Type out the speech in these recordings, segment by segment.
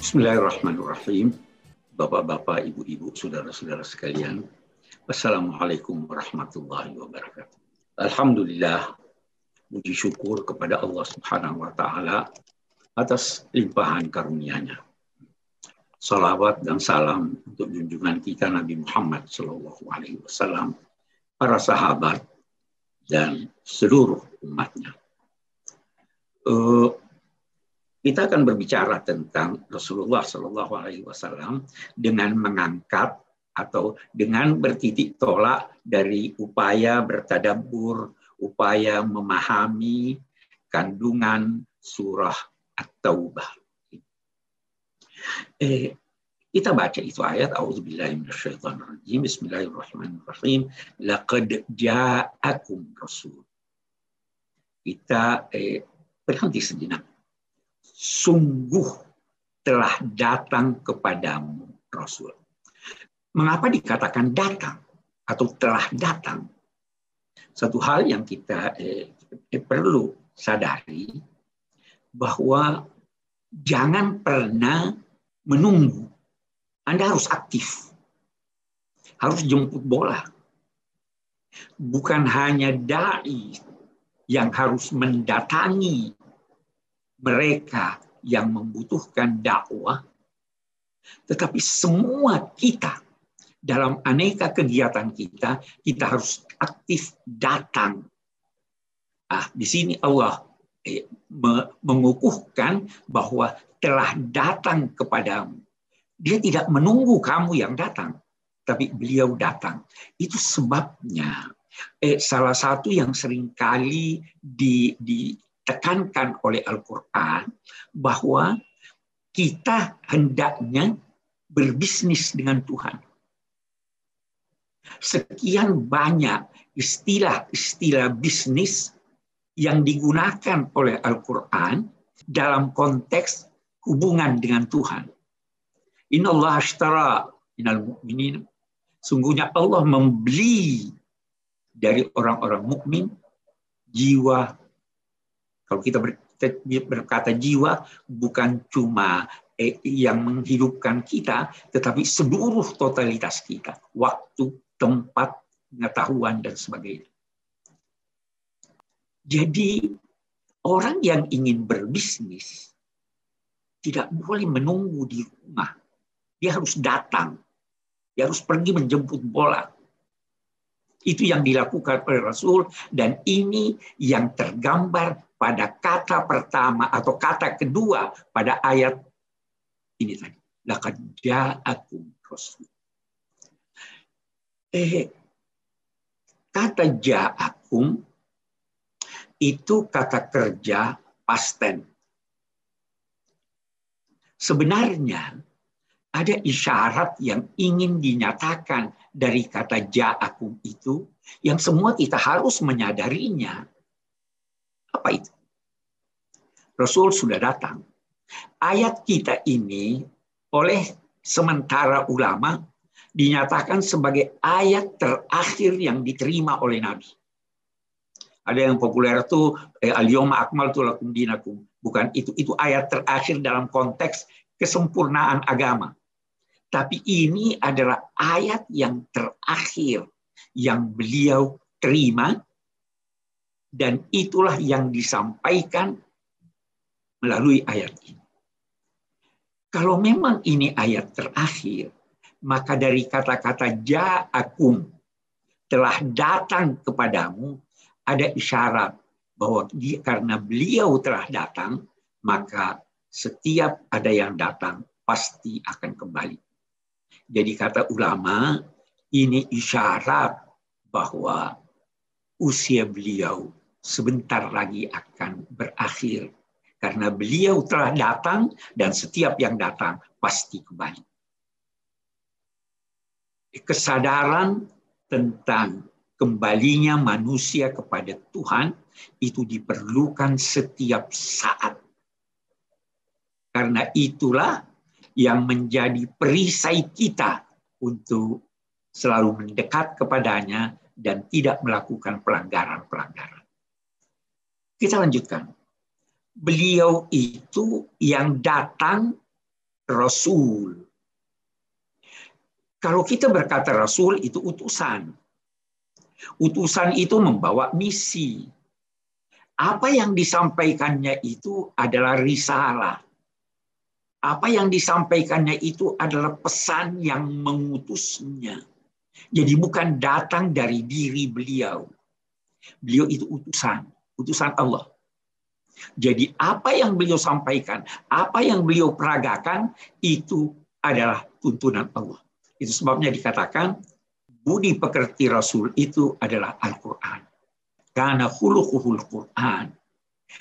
Bismillahirrahmanirrahim. Bapak-bapak, ibu-ibu, saudara-saudara sekalian. Assalamualaikum warahmatullahi wabarakatuh. Alhamdulillah, puji syukur kepada Allah Subhanahu wa taala atas limpahan karunia-Nya. Salawat dan salam untuk junjungan kita Nabi Muhammad Shallallahu Alaihi Wasallam, para sahabat dan seluruh umatnya. Uh, kita akan berbicara tentang Rasulullah Shallallahu Alaihi Wasallam dengan mengangkat atau dengan bertitik tolak dari upaya bertadabur, upaya memahami kandungan surah At-Taubah. Eh, kita baca itu ayat A'udzubillahiminasyaitonirrajim Bismillahirrahmanirrahim. Laqad ja'akum rasul. Kita eh, berhenti sejenak sungguh telah datang kepadamu Rasul. Mengapa dikatakan datang atau telah datang? Satu hal yang kita eh, eh, perlu sadari bahwa jangan pernah menunggu. Anda harus aktif. Harus jemput bola. Bukan hanya dai yang harus mendatangi mereka yang membutuhkan dakwah, tetapi semua kita dalam aneka kegiatan kita, kita harus aktif datang. Ah, di sini Allah eh, mengukuhkan bahwa telah datang kepadamu. Dia tidak menunggu kamu yang datang, tapi beliau datang. Itu sebabnya eh, salah satu yang sering kali di, di ditekankan oleh Al-Quran bahwa kita hendaknya berbisnis dengan Tuhan. Sekian banyak istilah-istilah bisnis yang digunakan oleh Al-Quran dalam konteks hubungan dengan Tuhan. Inna Allah ashtara minal mu'minin. Sungguhnya Allah membeli dari orang-orang mukmin jiwa kalau kita berkata jiwa bukan cuma eh, yang menghidupkan kita, tetapi seluruh totalitas kita, waktu, tempat, pengetahuan dan sebagainya. Jadi orang yang ingin berbisnis tidak boleh menunggu di rumah. Dia harus datang. Dia harus pergi menjemput bola. Itu yang dilakukan oleh Rasul dan ini yang tergambar pada kata pertama atau kata kedua pada ayat ini tadi. Laqad ja'akum rasul. Eh, kata ja'akum itu kata kerja pasten. Sebenarnya ada isyarat yang ingin dinyatakan dari kata ja'akum itu yang semua kita harus menyadarinya apa itu? Rasul sudah datang. Ayat kita ini oleh sementara ulama dinyatakan sebagai ayat terakhir yang diterima oleh Nabi. Ada yang populer itu eh, al-yawma akmaltu lakum dinakum. Bukan itu, itu ayat terakhir dalam konteks kesempurnaan agama. Tapi ini adalah ayat yang terakhir yang beliau terima dan itulah yang disampaikan melalui ayat ini. Kalau memang ini ayat terakhir, maka dari kata-kata ja'akum telah datang kepadamu ada isyarat bahwa dia, karena beliau telah datang, maka setiap ada yang datang pasti akan kembali. Jadi kata ulama, ini isyarat bahwa usia beliau sebentar lagi akan berakhir karena beliau telah datang dan setiap yang datang pasti kembali. Kesadaran tentang kembalinya manusia kepada Tuhan itu diperlukan setiap saat. Karena itulah yang menjadi perisai kita untuk selalu mendekat kepadanya dan tidak melakukan pelanggaran-pelanggaran. Kita lanjutkan. Beliau itu yang datang rasul. Kalau kita berkata rasul itu utusan. Utusan itu membawa misi. Apa yang disampaikannya itu adalah risalah. Apa yang disampaikannya itu adalah pesan yang mengutusnya. Jadi bukan datang dari diri beliau. Beliau itu utusan, utusan Allah. Jadi apa yang beliau sampaikan, apa yang beliau peragakan itu adalah tuntunan Allah. Itu sebabnya dikatakan budi pekerti Rasul itu adalah Al-Quran. Karena hulukuhul Quran.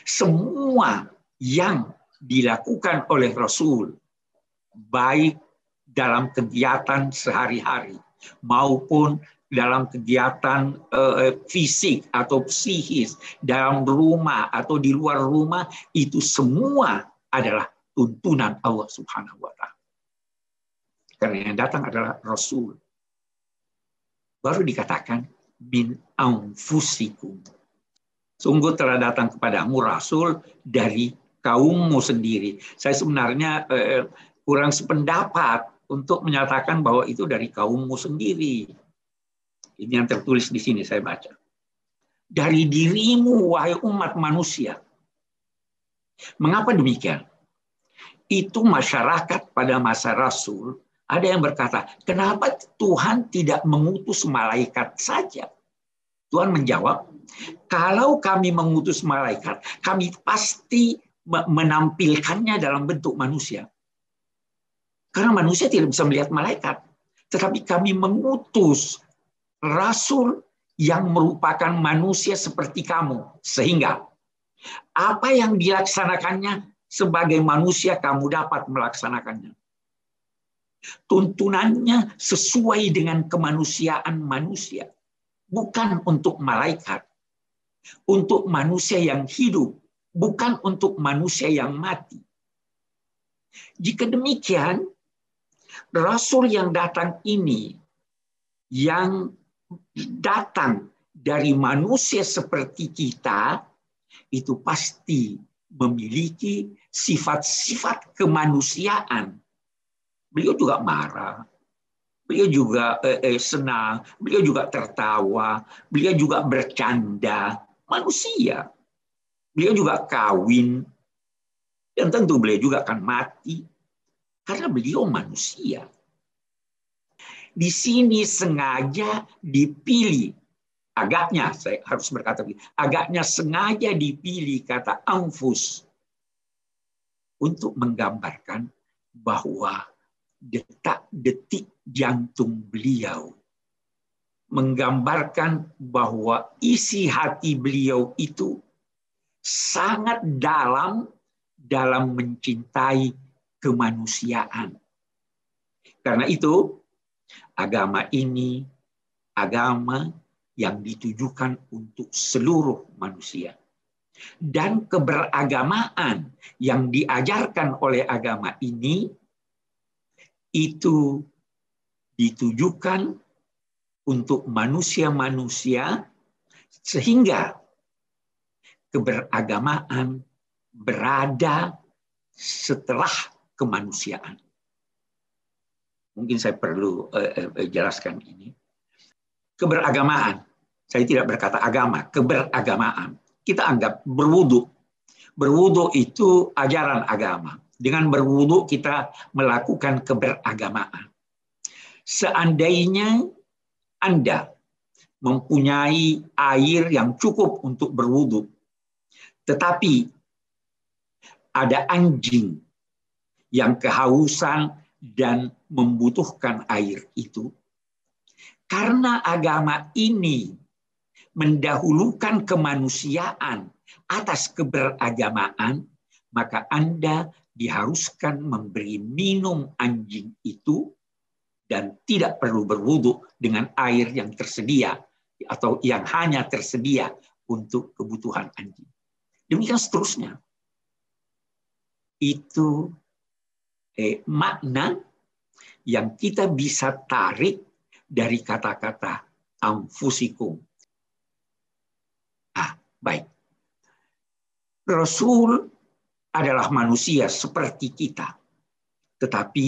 Semua yang dilakukan oleh Rasul, baik dalam kegiatan sehari-hari maupun dalam kegiatan uh, fisik atau psikis, dalam rumah atau di luar rumah, itu semua adalah tuntunan Allah Subhanahu wa taala. Karena yang datang adalah rasul. Baru dikatakan min anfusikum. Sungguh telah datang kepadamu rasul dari kaummu sendiri. Saya sebenarnya uh, kurang sependapat untuk menyatakan bahwa itu dari kaummu sendiri ini yang tertulis di sini saya baca. Dari dirimu wahai umat manusia. Mengapa demikian? Itu masyarakat pada masa Rasul ada yang berkata, kenapa Tuhan tidak mengutus malaikat saja? Tuhan menjawab, kalau kami mengutus malaikat, kami pasti menampilkannya dalam bentuk manusia. Karena manusia tidak bisa melihat malaikat. Tetapi kami mengutus rasul yang merupakan manusia seperti kamu. Sehingga apa yang dilaksanakannya sebagai manusia kamu dapat melaksanakannya. Tuntunannya sesuai dengan kemanusiaan manusia. Bukan untuk malaikat. Untuk manusia yang hidup. Bukan untuk manusia yang mati. Jika demikian, Rasul yang datang ini yang datang dari manusia seperti kita itu pasti memiliki sifat-sifat kemanusiaan. Beliau juga marah, beliau juga eh, eh, senang, beliau juga tertawa, beliau juga bercanda, manusia. Beliau juga kawin, dan tentu beliau juga akan mati, karena beliau manusia di sini sengaja dipilih agaknya saya harus berkata begini, agaknya sengaja dipilih kata anfus untuk menggambarkan bahwa detak-detik jantung beliau menggambarkan bahwa isi hati beliau itu sangat dalam dalam mencintai kemanusiaan. Karena itu Agama ini agama yang ditujukan untuk seluruh manusia. Dan keberagamaan yang diajarkan oleh agama ini itu ditujukan untuk manusia-manusia sehingga keberagamaan berada setelah kemanusiaan. Mungkin saya perlu uh, uh, jelaskan ini. Keberagamaan. Saya tidak berkata agama, keberagamaan. Kita anggap berwudu. Berwudu itu ajaran agama. Dengan berwudu kita melakukan keberagamaan. Seandainya Anda mempunyai air yang cukup untuk berwudu, tetapi ada anjing yang kehausan dan membutuhkan air itu. Karena agama ini mendahulukan kemanusiaan atas keberagamaan, maka Anda diharuskan memberi minum anjing itu dan tidak perlu berwudhu dengan air yang tersedia atau yang hanya tersedia untuk kebutuhan anjing. Demikian seterusnya. Itu eh, makna yang kita bisa tarik dari kata-kata amfusikum. Ah, baik. Rasul adalah manusia seperti kita. Tetapi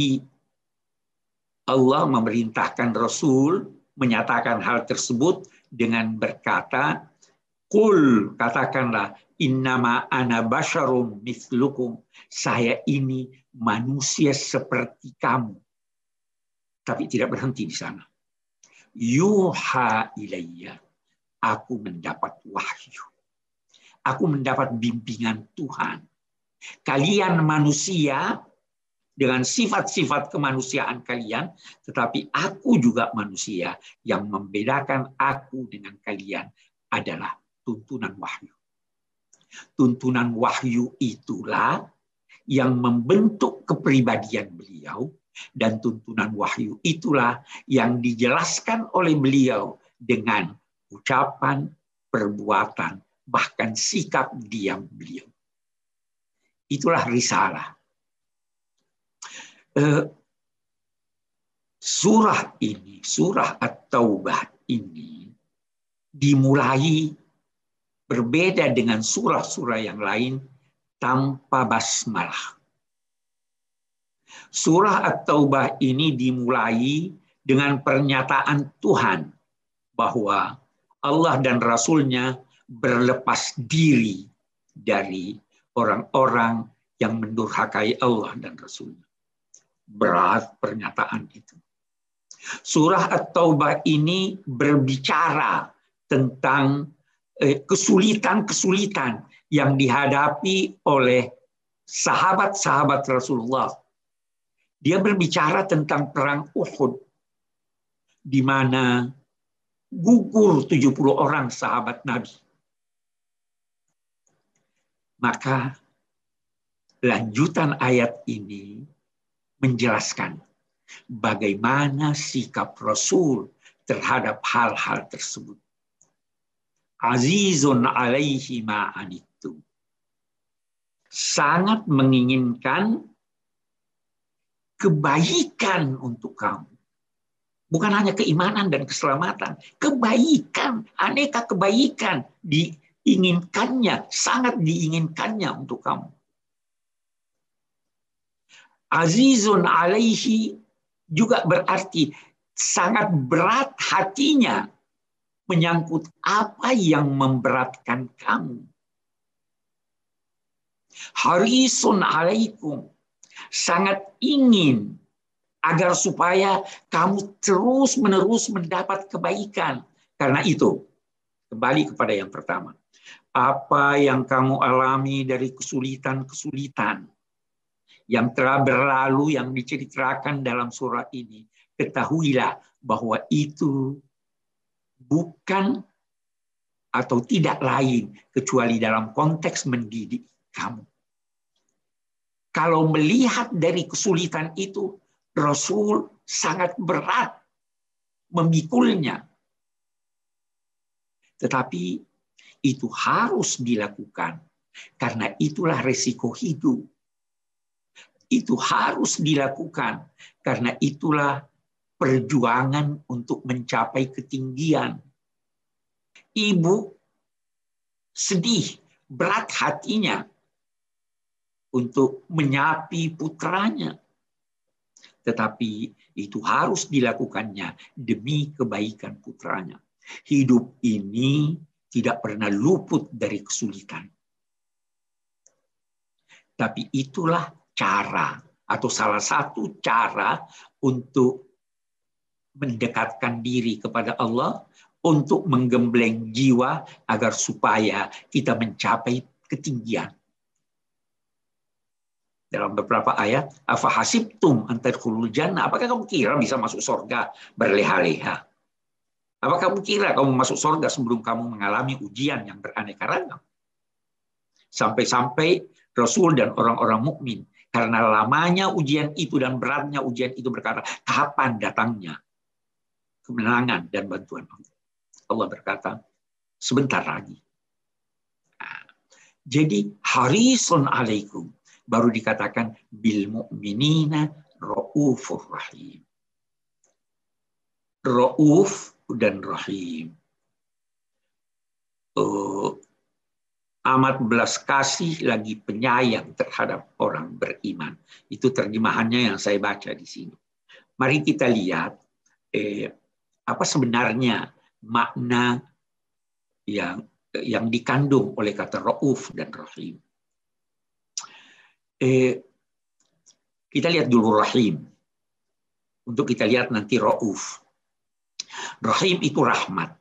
Allah memerintahkan Rasul menyatakan hal tersebut dengan berkata, Kul katakanlah innama ana basyarum mislukum. Saya ini manusia seperti kamu. Tapi tidak berhenti di sana. Yuha ilayya. Aku mendapat wahyu. Aku mendapat bimbingan Tuhan. Kalian manusia dengan sifat-sifat kemanusiaan kalian, tetapi aku juga manusia. Yang membedakan aku dengan kalian adalah tuntunan wahyu. Tuntunan wahyu itulah yang membentuk kepribadian beliau dan tuntunan wahyu itulah yang dijelaskan oleh beliau dengan ucapan, perbuatan, bahkan sikap diam beliau. Itulah risalah Eh, surah ini, surah At-Taubah ini dimulai berbeda dengan surah-surah yang lain tanpa basmalah. Surah At-Taubah ini dimulai dengan pernyataan Tuhan bahwa Allah dan Rasulnya berlepas diri dari orang-orang yang mendurhakai Allah dan Rasulnya berat pernyataan itu. Surah At-Taubah ini berbicara tentang eh, kesulitan-kesulitan yang dihadapi oleh sahabat-sahabat Rasulullah. Dia berbicara tentang perang Uhud di mana gugur 70 orang sahabat Nabi. Maka lanjutan ayat ini menjelaskan bagaimana sikap Rasul terhadap hal-hal tersebut. Azizun alaihi ma'anittu. Sangat menginginkan kebaikan untuk kamu. Bukan hanya keimanan dan keselamatan, kebaikan, aneka kebaikan diinginkannya, sangat diinginkannya untuk kamu. Azizun alaihi juga berarti sangat berat hatinya menyangkut apa yang memberatkan kamu. Harisun alaikum sangat ingin agar supaya kamu terus menerus mendapat kebaikan. Karena itu, kembali kepada yang pertama. Apa yang kamu alami dari kesulitan-kesulitan, yang telah berlalu yang diceritakan dalam surah ini, ketahuilah bahwa itu bukan atau tidak lain kecuali dalam konteks mendidik kamu. Kalau melihat dari kesulitan itu, Rasul sangat berat memikulnya. Tetapi itu harus dilakukan karena itulah resiko hidup itu harus dilakukan karena itulah perjuangan untuk mencapai ketinggian. Ibu sedih, berat hatinya untuk menyapi putranya. Tetapi itu harus dilakukannya demi kebaikan putranya. Hidup ini tidak pernah luput dari kesulitan. Tapi itulah cara atau salah satu cara untuk mendekatkan diri kepada Allah untuk menggembleng jiwa agar supaya kita mencapai ketinggian. Dalam beberapa ayat, apa hasibtum antarkhulul jannah? Apakah kamu kira bisa masuk surga berleha-leha? Apa kamu kira kamu masuk surga sebelum kamu mengalami ujian yang beraneka ragam? Sampai-sampai Rasul dan orang-orang mukmin karena lamanya ujian itu dan beratnya ujian itu berkata, kapan datangnya kemenangan dan bantuan Allah? Allah berkata, sebentar lagi. Nah, jadi harisun alaikum baru dikatakan bil mu'minina raufur rahim. Rauf dan rahim. Uh, amat belas kasih lagi penyayang terhadap orang beriman. Itu terjemahannya yang saya baca di sini. Mari kita lihat eh, apa sebenarnya makna yang yang dikandung oleh kata rauf dan rahim. Eh, kita lihat dulu rahim. Untuk kita lihat nanti rauf. Rahim itu rahmat.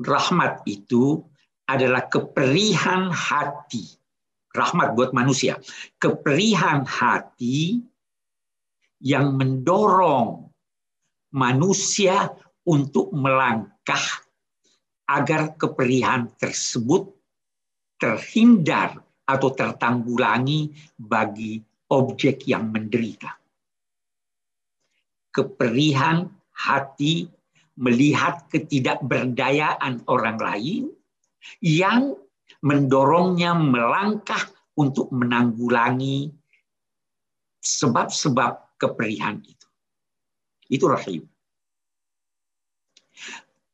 Rahmat itu adalah keperihan hati. Rahmat buat manusia. Keperihan hati yang mendorong manusia untuk melangkah agar keperihan tersebut terhindar atau tertanggulangi bagi objek yang menderita. Keperihan hati melihat ketidakberdayaan orang lain yang mendorongnya melangkah untuk menanggulangi sebab-sebab keperihan itu. Itu rahim.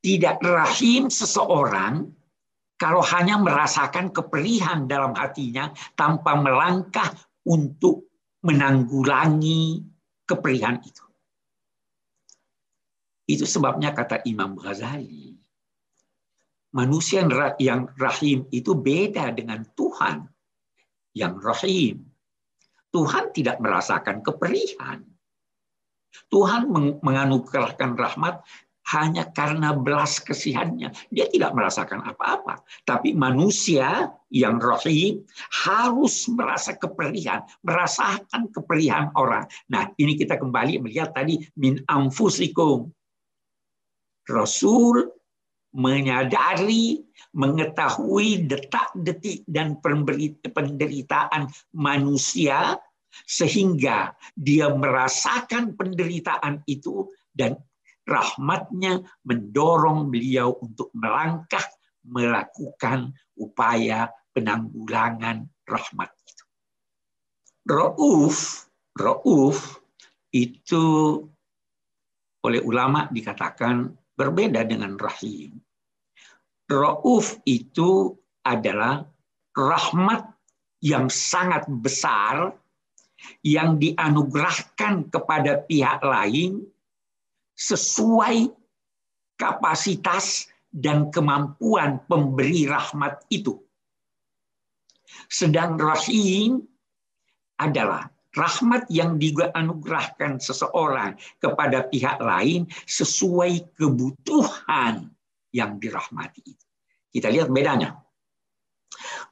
Tidak rahim seseorang kalau hanya merasakan keperihan dalam hatinya tanpa melangkah untuk menanggulangi keperihan itu. Itu sebabnya kata Imam Ghazali, manusia yang rahim itu beda dengan Tuhan yang rahim. Tuhan tidak merasakan keperihan. Tuhan menganugerahkan rahmat hanya karena belas kesihannya. Dia tidak merasakan apa-apa. Tapi manusia yang rahim harus merasa keperihan, merasakan keperihan orang. Nah, ini kita kembali melihat tadi min amfusikum. Rasul menyadari, mengetahui detak-detik dan penderitaan manusia sehingga dia merasakan penderitaan itu dan rahmatnya mendorong beliau untuk melangkah melakukan upaya penanggulangan rahmat itu. Rauf, Rauf itu oleh ulama dikatakan berbeda dengan rahim. Rauf itu adalah rahmat yang sangat besar yang dianugerahkan kepada pihak lain sesuai kapasitas dan kemampuan pemberi rahmat itu. Sedang rahim adalah rahmat yang dianugerahkan seseorang kepada pihak lain sesuai kebutuhan yang dirahmati itu. Kita lihat bedanya.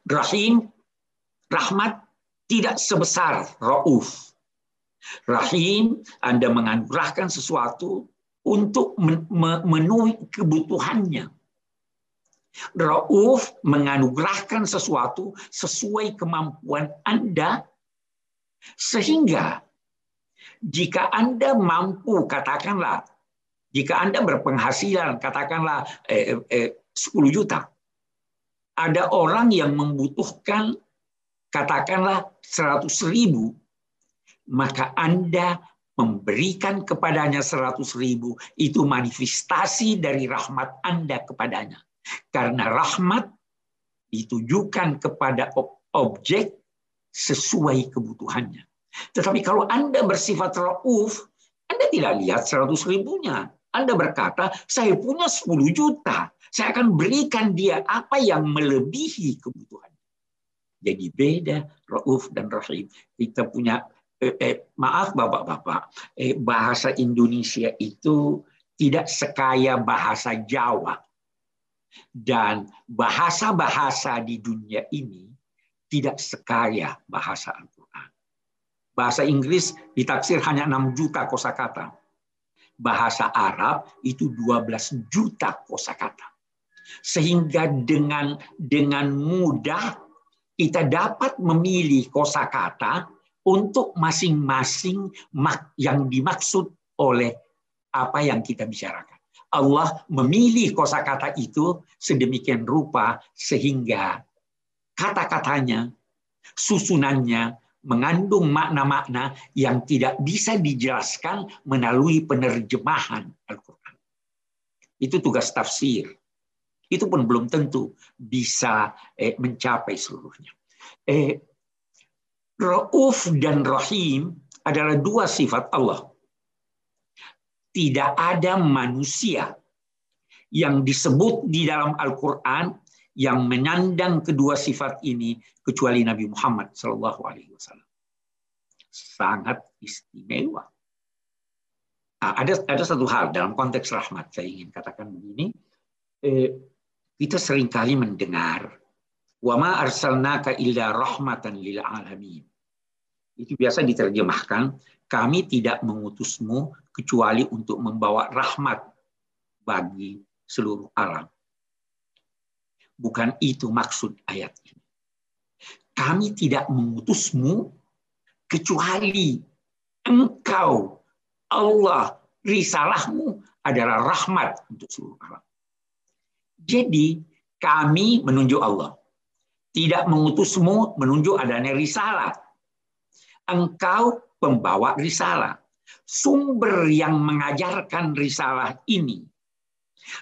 Rahim, rahmat tidak sebesar rauf. Rahim, Anda menganugerahkan sesuatu untuk memenuhi kebutuhannya. Rauf menganugerahkan sesuatu sesuai kemampuan Anda sehingga jika Anda mampu, katakanlah, jika Anda berpenghasilan, katakanlah eh, eh, 10 juta, ada orang yang membutuhkan, katakanlah 100 ribu, maka Anda memberikan kepadanya 100 ribu, itu manifestasi dari rahmat Anda kepadanya. Karena rahmat ditujukan kepada objek sesuai kebutuhannya. Tetapi kalau Anda bersifat rauf, Anda tidak lihat 100 ribunya. Anda berkata, saya punya 10 juta. Saya akan berikan dia apa yang melebihi kebutuhan. Jadi beda rauf dan rahim. Kita punya, eh, eh, maaf bapak-bapak, eh, bahasa Indonesia itu tidak sekaya bahasa Jawa. Dan bahasa-bahasa di dunia ini tidak sekaya bahasa Al-Quran. Bahasa Inggris ditaksir hanya 6 juta kosakata. Bahasa Arab itu 12 juta kosakata. Sehingga dengan dengan mudah kita dapat memilih kosakata untuk masing-masing yang dimaksud oleh apa yang kita bicarakan. Allah memilih kosakata itu sedemikian rupa sehingga kata-katanya, susunannya mengandung makna-makna yang tidak bisa dijelaskan melalui penerjemahan Al-Quran. Itu tugas tafsir. itu pun belum tentu bisa eh, mencapai seluruhnya. Eh, Rauf dan Rahim adalah dua sifat Allah. Tidak ada manusia yang disebut di dalam Al-Quran yang menyandang kedua sifat ini kecuali Nabi Muhammad Shallallahu Alaihi Wasallam. Sangat istimewa. Nah, ada ada satu hal dalam konteks rahmat saya ingin katakan begini. Eh, kita sering kali mendengar wa ma arsalnaka illa rahmatan lil alamin. Itu biasa diterjemahkan kami tidak mengutusmu kecuali untuk membawa rahmat bagi seluruh alam. Bukan itu maksud ayat ini. Kami tidak mengutusmu kecuali engkau, Allah, risalahmu adalah rahmat untuk seluruh alam. Jadi kami menunjuk Allah. Tidak mengutusmu menunjuk adanya risalah. Engkau pembawa risalah. Sumber yang mengajarkan risalah ini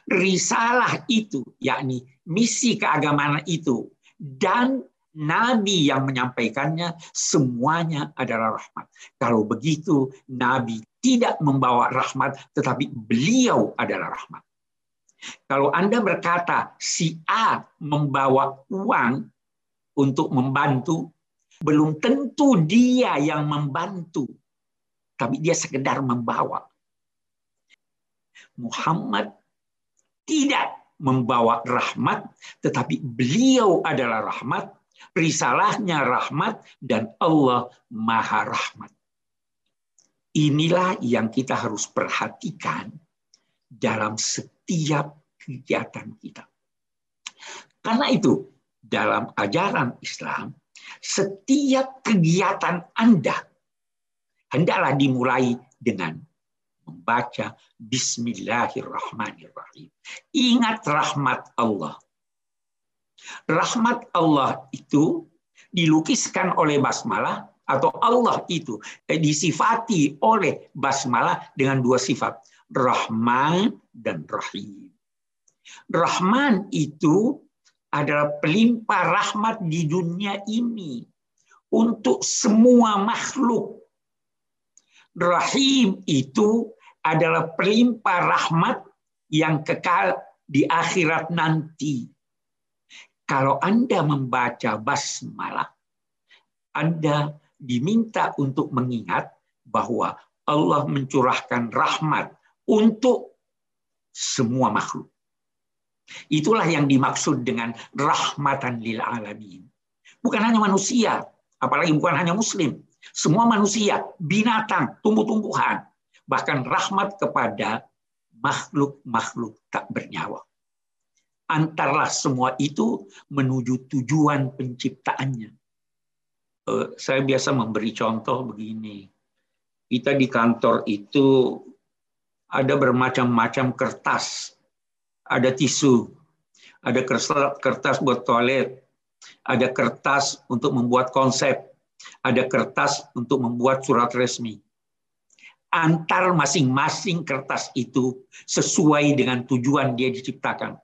risalah itu, yakni misi keagamaan itu, dan Nabi yang menyampaikannya semuanya adalah rahmat. Kalau begitu, Nabi tidak membawa rahmat, tetapi beliau adalah rahmat. Kalau Anda berkata si A membawa uang untuk membantu, belum tentu dia yang membantu, tapi dia sekedar membawa. Muhammad tidak membawa rahmat, tetapi beliau adalah rahmat, risalahnya rahmat, dan Allah maha rahmat. Inilah yang kita harus perhatikan dalam setiap kegiatan kita. Karena itu, dalam ajaran Islam, setiap kegiatan Anda hendaklah dimulai dengan membaca Bismillahirrahmanirrahim. Ingat rahmat Allah. Rahmat Allah itu dilukiskan oleh basmalah atau Allah itu eh, disifati oleh basmalah dengan dua sifat, Rahman dan Rahim. Rahman itu adalah pelimpah rahmat di dunia ini untuk semua makhluk. Rahim itu adalah pelimpah rahmat yang kekal di akhirat nanti. Kalau Anda membaca basmalah, Anda diminta untuk mengingat bahwa Allah mencurahkan rahmat untuk semua makhluk. Itulah yang dimaksud dengan rahmatan lil alamin. Bukan hanya manusia, apalagi bukan hanya muslim. Semua manusia, binatang, tumbuh-tumbuhan, bahkan rahmat kepada makhluk-makhluk tak bernyawa. Antarlah semua itu menuju tujuan penciptaannya. Eh, saya biasa memberi contoh begini. Kita di kantor itu ada bermacam-macam kertas. Ada tisu, ada kertas buat toilet, ada kertas untuk membuat konsep, ada kertas untuk membuat surat resmi. Antar masing-masing kertas itu sesuai dengan tujuan dia diciptakan.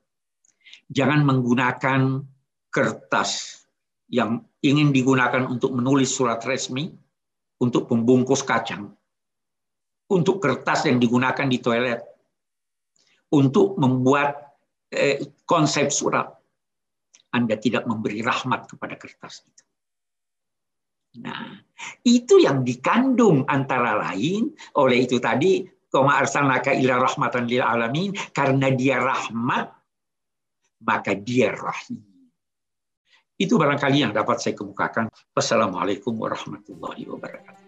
Jangan menggunakan kertas yang ingin digunakan untuk menulis surat resmi, untuk pembungkus kacang, untuk kertas yang digunakan di toilet, untuk membuat eh, konsep surat. Anda tidak memberi rahmat kepada kertas itu. Nah, itu yang dikandung antara lain oleh itu tadi koma arsalnaka ila rahmatan lil alamin karena dia rahmat maka dia rahim. Itu barangkali yang dapat saya kemukakan. Wassalamualaikum warahmatullahi wabarakatuh.